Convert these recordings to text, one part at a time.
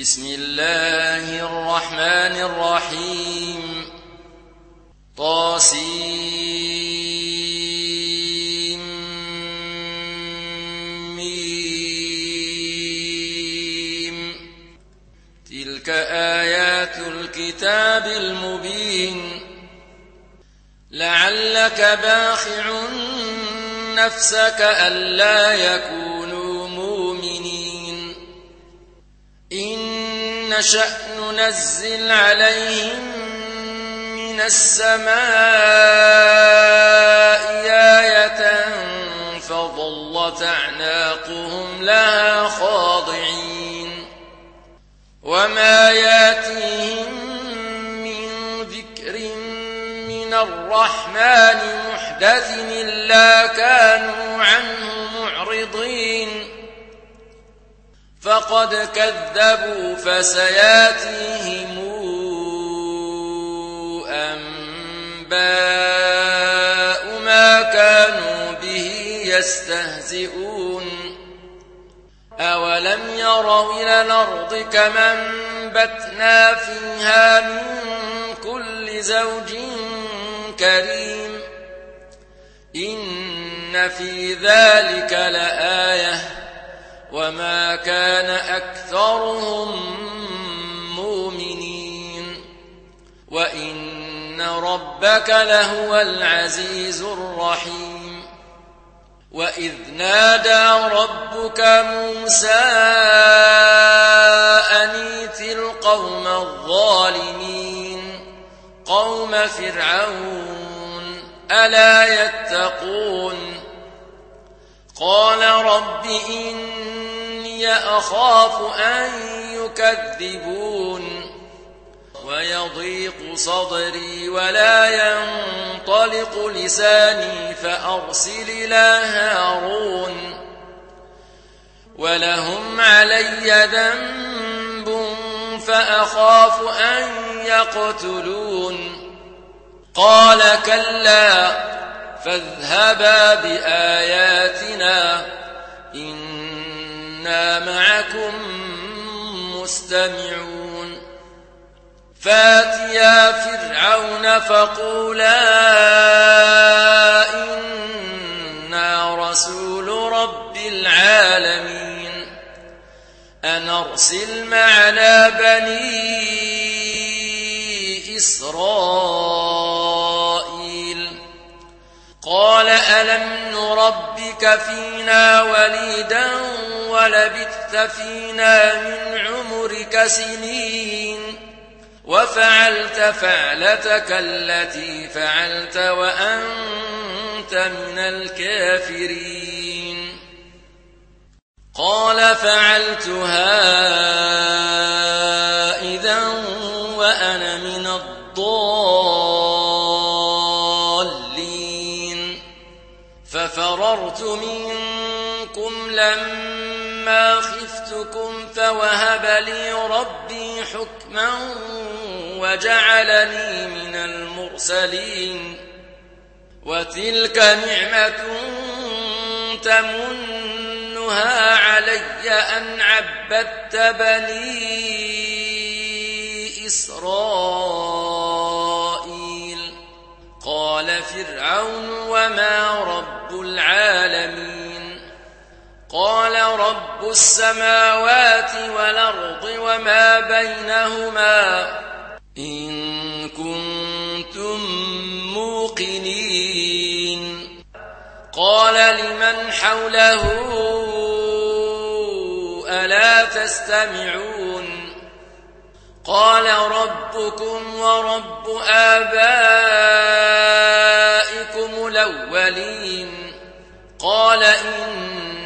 بسم الله الرحمن الرحيم. طاسيم. ميم. تلك آيات الكتاب المبين. لعلك باخع نفسك ألا يكونوا نشأ ننزل عليهم من السماء آية فظلت أعناقهم لها خاضعين. وما ياتيهم من ذكر من الرحمن محدث إلا كانوا عنه فقد كذبوا فسياتيهم أنباء ما كانوا به يستهزئون. أولم يروا إلى الأرض كما انبتنا فيها من كل زوج كريم. إن في ذلك لآية وما كان أكثرهم مؤمنين. وإن ربك لهو العزيز الرحيم. وإذ نادى ربك موسى أنيت القوم الظالمين. قوم فرعون ألا يتقون؟ قال رب إني أخاف أن يكذبون ويضيق صدري ولا ينطلق لساني فأرسل إلى هارون ولهم علي ذنب فأخاف أن يقتلون قال كلا فاذهبا بآياتنا معكم مستمعون. فاتيا فرعون فقولا إنا رسول رب العالمين. أن أرسل معنا بني إسرائيل. قال ألم نربك فينا وليدا ولبثت فينا من عمرك سنين وفعلت فعلتك التي فعلت وأنت من الكافرين. قال فعلتها إذا وأنا من الضالين. ففررت منكم لما خفتكم فوهب لي ربي حكما وجعلني من المرسلين وتلك نعمة تمنها علي أن عبدت بني إسرائيل. قال فرعون وما رب العالمين. قال رب السماوات والأرض وما بينهما إن كنتم موقنين. قال لمن حوله ألا تستمعون؟ قال ربكم ورب آبائكم الأولين. قال إن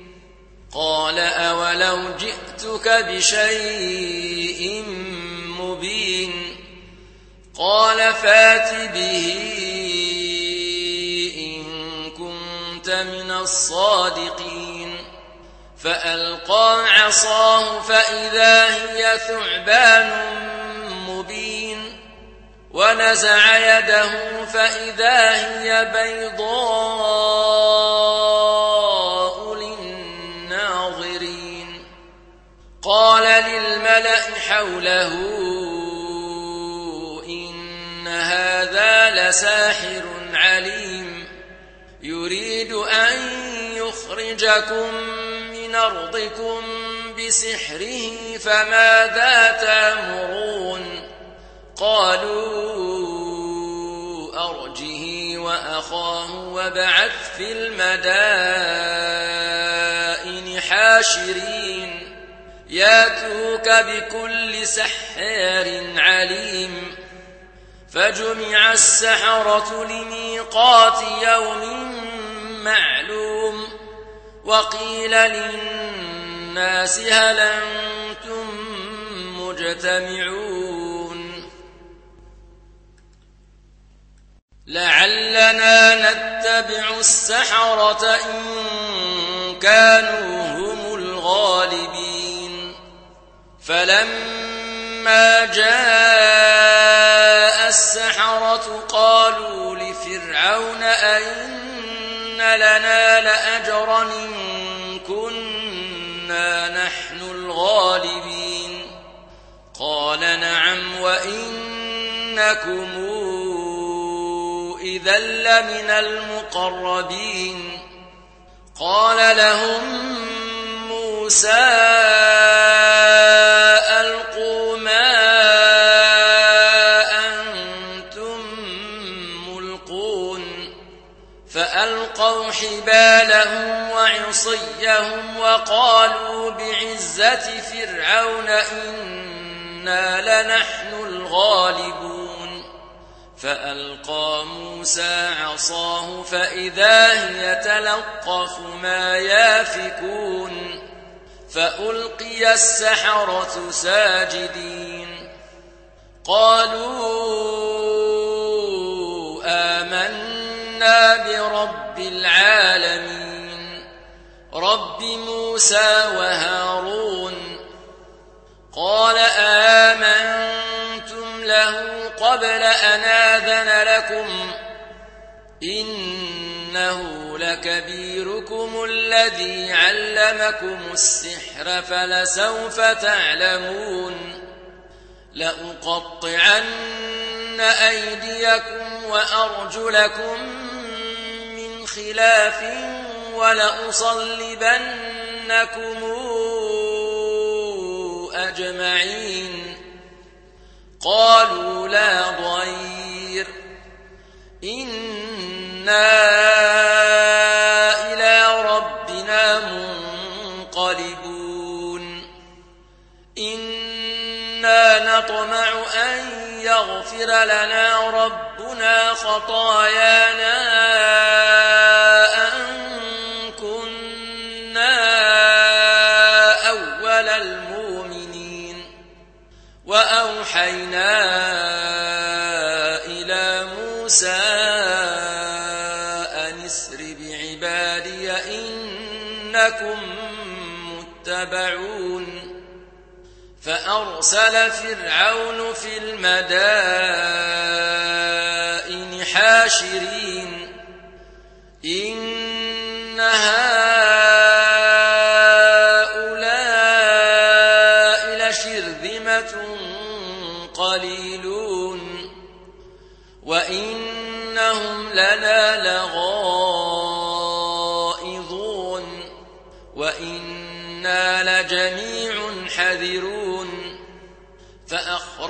قال أولو جئتك بشيء قال فات به إن كنت من الصادقين. فألقى عصاه فإذا هي ثعبان مبين. ونزع يده فإذا هي بيضاء. قال للملأ حوله إن هذا لساحر عليم يريد أن يخرجكم من أرضكم بسحره فماذا تامرون قالوا أرجه وأخاه وابعث في المدائن حاشرين ياتوك بكل سحار عليم فجمع السحرة لميقات يوم معلوم وقيل للناس هل أنتم مجتمعون لعلنا نتبع السحرة إن كانوا هم الغالبين فلما جاء السحرة قالوا لفرعون أئن لنا لأجرا إن كنا نحن الغالبين قال نعم وإنكم إذا لمن المقربين قال لهم موسى وعصيهم وقالوا بعزة فرعون إنا لنحن الغالبون. فألقى موسى عصاه فإذا هي تلقف ما يافكون. فألقي السحرة ساجدين. قالوا آمنا برب العالمين. رب موسى وهارون قال آمنتم له قبل أن آذن لكم إنه لكبيركم الذي علمكم السحر فلسوف تعلمون لأقطعن أيديكم وأرجلكم من خلاف ولأصلبنكم أجمعين. قالوا لا ضير. إنا إلى ربنا منقلبون. إنا نطمع أن يغفر لنا ربنا خطايانا وأوحينا إلى موسى أن اسر بعبادي إنكم متبعون. فأرسل فرعون في المدائن حاشرين. إن هؤلاء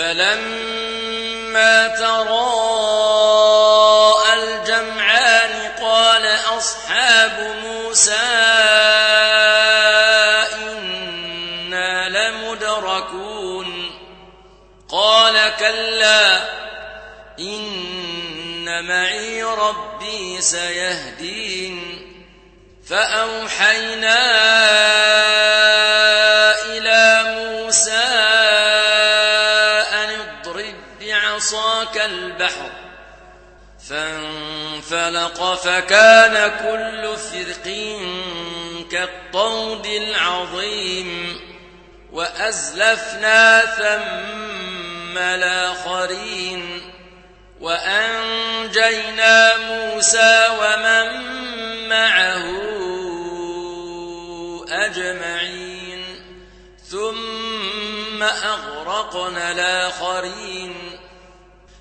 فلما تراءى الجمعان قال أصحاب موسى إنا لمدركون قال كلا إن معي ربي سيهدين فأوحينا بعصاك البحر فانفلق فكان كل فرق كالطود العظيم وأزلفنا ثم الآخرين وأنجينا موسى ومن معه أجمعين ثم أغرقنا الآخرين.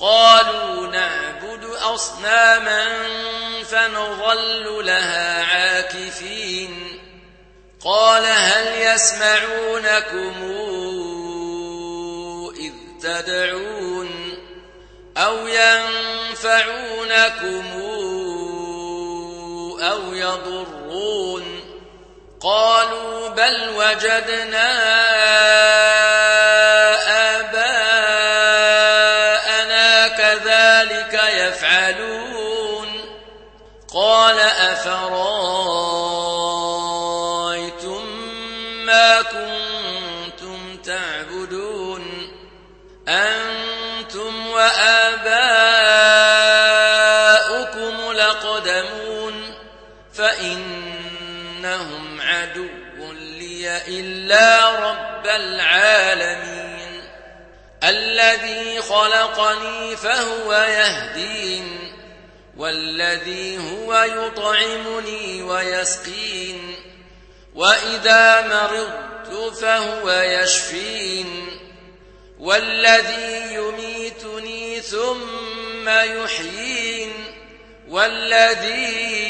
قالوا نعبد أصناما فنظل لها عاكفين. قال هل يسمعونكم إذ تدعون أو ينفعونكم أو يضرون؟ قالوا بل وجدنا لي إلا رب العالمين. الذي خلقني فهو يهدين والذي هو يطعمني ويسقين وإذا مرضت فهو يشفين. والذي يميتني ثم يحيين والذي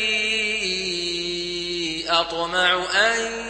أطمع أن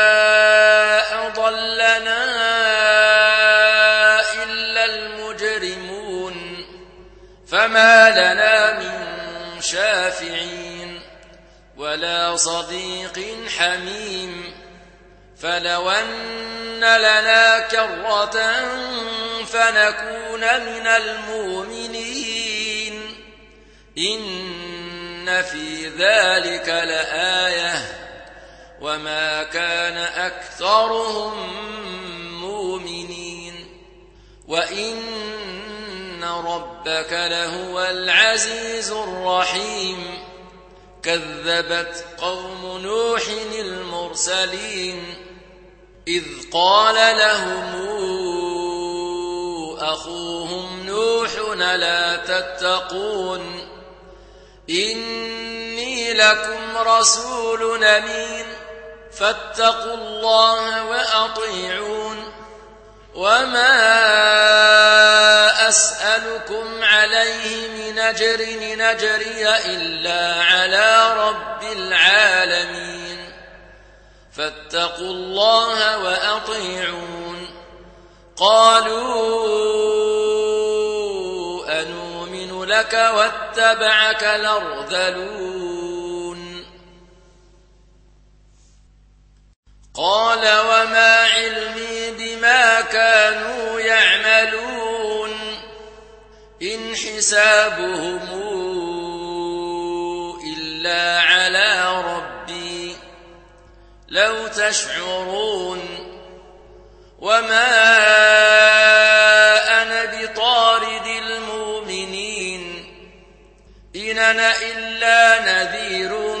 فما لنا من شافعين ولا صديق حميم فلو أن لنا كرة فنكون من المؤمنين. إن في ذلك لآية وما كان أكثرهم مؤمنين. وإن ربك لهو العزيز الرحيم. كذبت قوم نوح المرسلين إذ قال لهم أخوهم نوح لا تتقون؟ إني لكم رسول أمين. فاتقوا الله وأطيعون. وما أسألكم عليه من أجر نجري إلا على رب العالمين فاتقوا الله وأطيعون قالوا أنؤمن لك واتبعك الأرذلون قال وما علمي بما كانوا يعملون إن حسابهم إلا على ربي لو تشعرون وما أنا بطارد المؤمنين إن أنا إلا نذير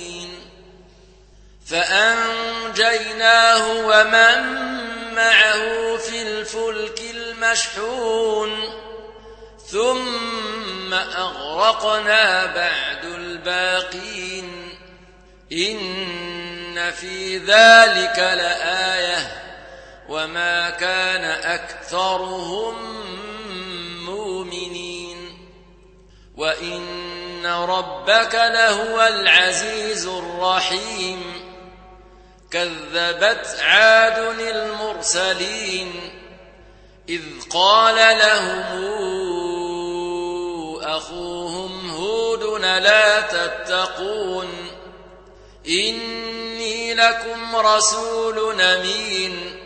فأنجيناه ومن معه في الفلك المشحون ثم أغرقنا بعد الباقين إن في ذلك لآية وما كان أكثرهم مؤمنين وإن ربك لهو العزيز الرحيم كذبت عاد المرسلين إذ قال لهم أخوهم هود لا تتقون إني لكم رسول أمين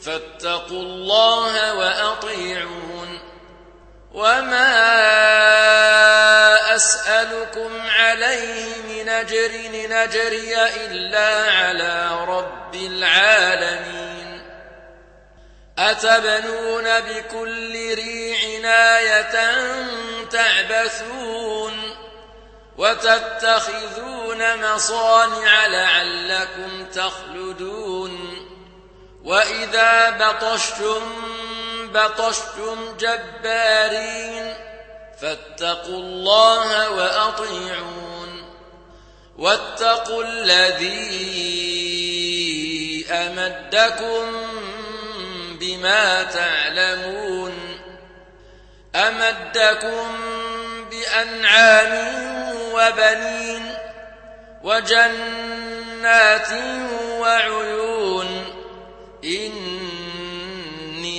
فاتقوا الله وأطيعون وما أسألكم عليه من أجر نجري إلا على رب العالمين. أتبنون بكل ريع آية تعبثون وتتخذون مصانع لعلكم تخلدون. وإذا بطشتم بطشتم جبارين. فاتقوا الله وأطيعون واتقوا الذي أمدكم بما تعلمون أمدكم بأنعام وبنين وجنات وعيون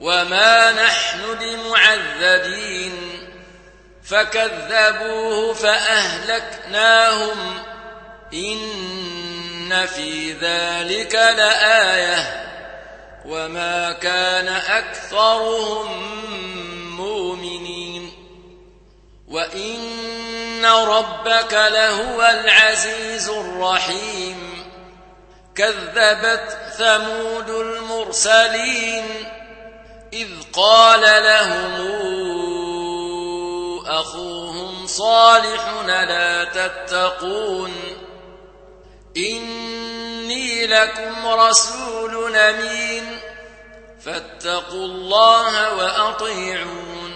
وما نحن بمعذبين فكذبوه فأهلكناهم إن في ذلك لآية وما كان أكثرهم مؤمنين وإن إن ربك لهو العزيز الرحيم كذبت ثمود المرسلين إذ قال لهم أخوهم صالح لا تتقون إني لكم رسول أمين فاتقوا الله وأطيعون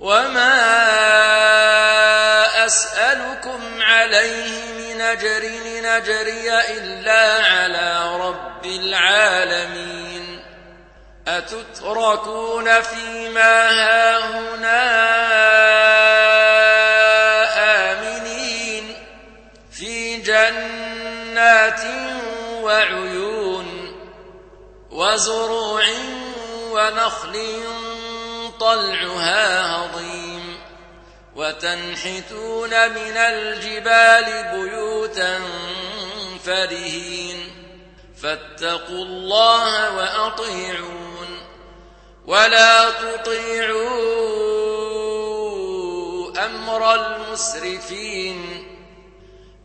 وما أسألكم عليه من أجر نجري إلا على رب العالمين أتتركون فيما هاهنا آمنين في جنات وعيون وزروع ونخل طلعها هضيم وتنحتون من الجبال بيوتا فرهين فاتقوا الله وأطيعون ولا تطيعوا أمر المسرفين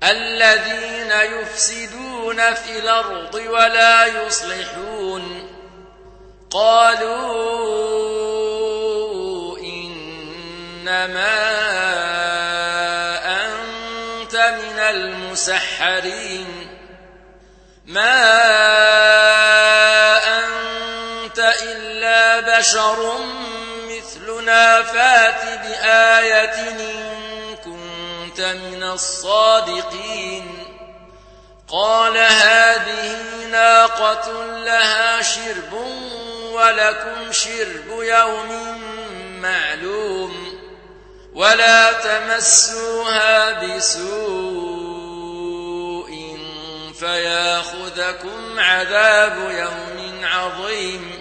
الذين يفسدون في الأرض ولا يصلحون قالوا إنما أنت من المسحرين ما أنت إلا بشر مثلنا فات بآية إن كنت من الصادقين. قال هذه ناقة لها شرب ولكم شرب يوم معلوم ولا تمسوها بسوء فياخذكم عذاب يوم عظيم.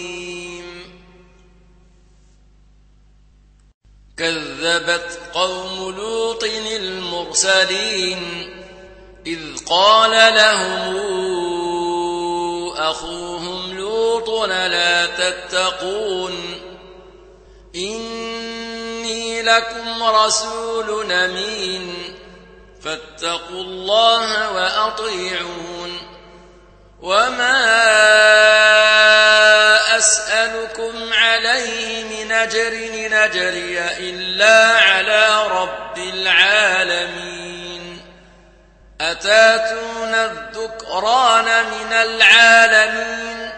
كذبت قوم لوط المرسلين إذ قال لهم أخوهم لوط لا تتقون إني لكم رسول أمين فاتقوا الله وأطيعون وما أسألكم عليه من أجر نجري إلا على رب العالمين أتاتون الذكران من العالمين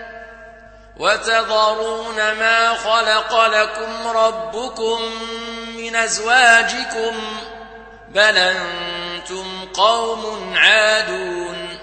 وتذرون ما خلق لكم ربكم من أزواجكم بل أنتم قوم عادون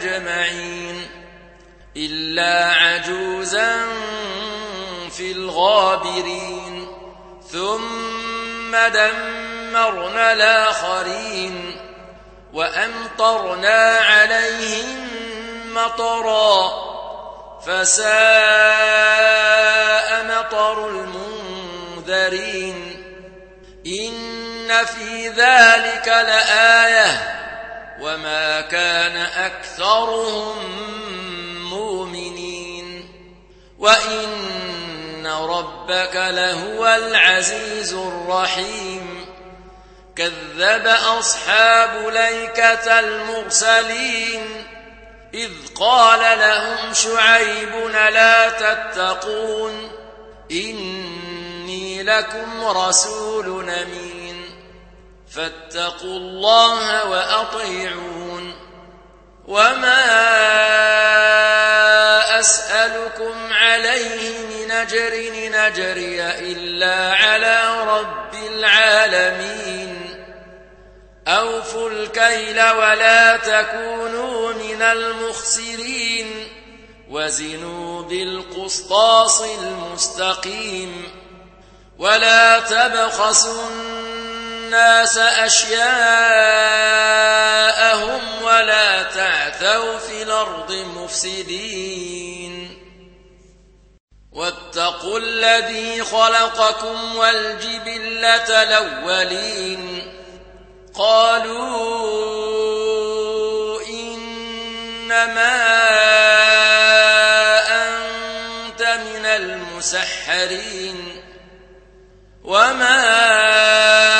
أجمعين إلا عجوزا في الغابرين. ثم دمرنا الآخرين وأمطرنا عليهم مطرا فساء مطر المنذرين. إن في ذلك لآية وما كان أكثرهم مؤمنين وإن ربك لهو العزيز الرحيم كذب أصحاب ليكة المرسلين إذ قال لهم شعيب لا تتقون إني لكم رسول أمين فاتقوا الله وأطيعون. وما أسألكم عليه من أجر نجري إلا على رب العالمين. أوفوا الكيل ولا تكونوا من المخسرين. وزنوا بالقسطاس المستقيم. ولا تبخسوا الناس أشياءهم ولا تعثوا في الأرض مفسدين. واتقوا الذي خلقكم والجبلة الأولين. قالوا إنما أنت من المسحرين. وما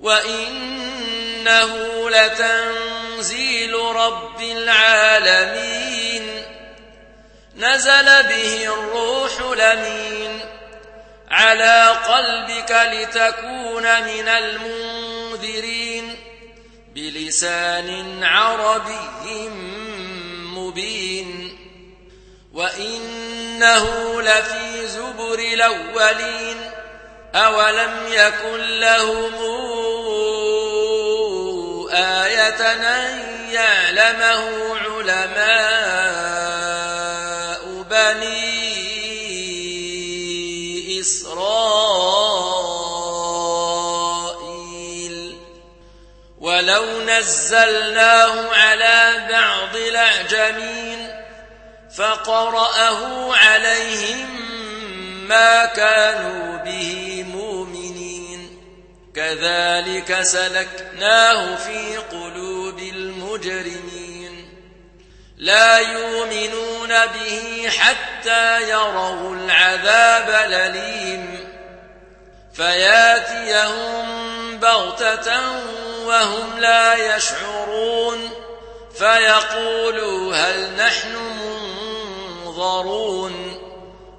وإنه لتنزيل رب العالمين نزل به الروح لمين على قلبك لتكون من المنذرين بلسان عربي مبين وإنه لفي زبر الأولين أولم يكن لهم أن يعلمه علماء بني إسرائيل ولو نزلناه على بعض الأعجمين فقرأه عليهم ما كانوا به مؤمنين كذلك سلكناه في قلوب المجرمين لا يؤمنون به حتى يروا العذاب الأليم فياتيهم بغتة وهم لا يشعرون فيقولوا هل نحن منظرون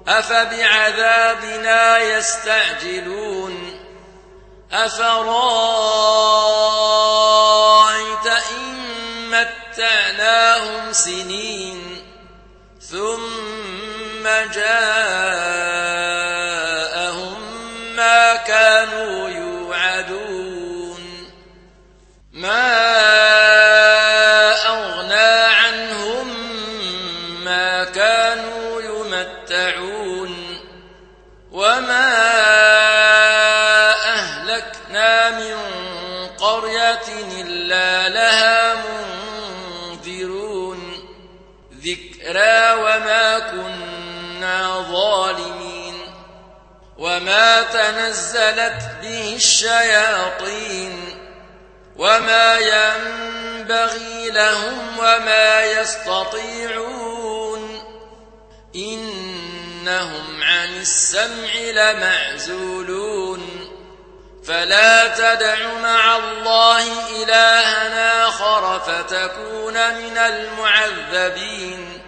أفبعذابنا يستعجلون أفرايت سنين ثم جاءهم تنزلت به الشياطين وما ينبغي لهم وما يستطيعون إنهم عن السمع لمعزولون فلا تدع مع الله إلها آخر فتكون من المعذبين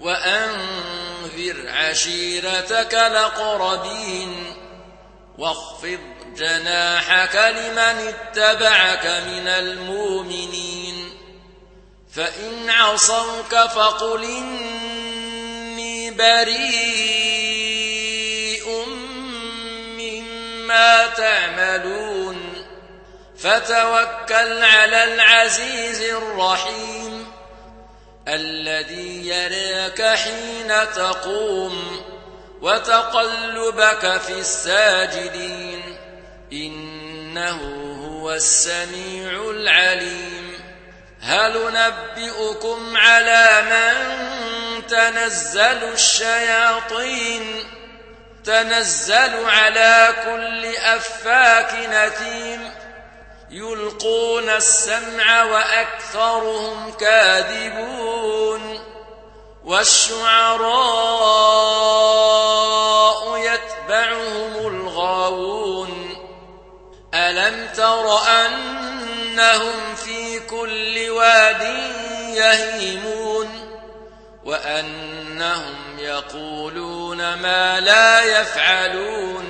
وأنذر عشيرتك لقربين واخفض جناحك لمن اتبعك من المؤمنين. فإن عصوك فقل إني بريء مما تعملون. فتوكل على العزيز الرحيم. الذي يراك حين تقوم. وتقلبك في الساجدين إنه هو السميع العليم. هل نبئكم على من تنزل الشياطين؟ تنزل على كل أفاك نثيم يلقون السمع وأكثرهم كاذبون. والشعراء يتبعهم الغاوون. ألم تر أنهم في كل واد يهيمون؟ وأنهم يقولون ما لا يفعلون.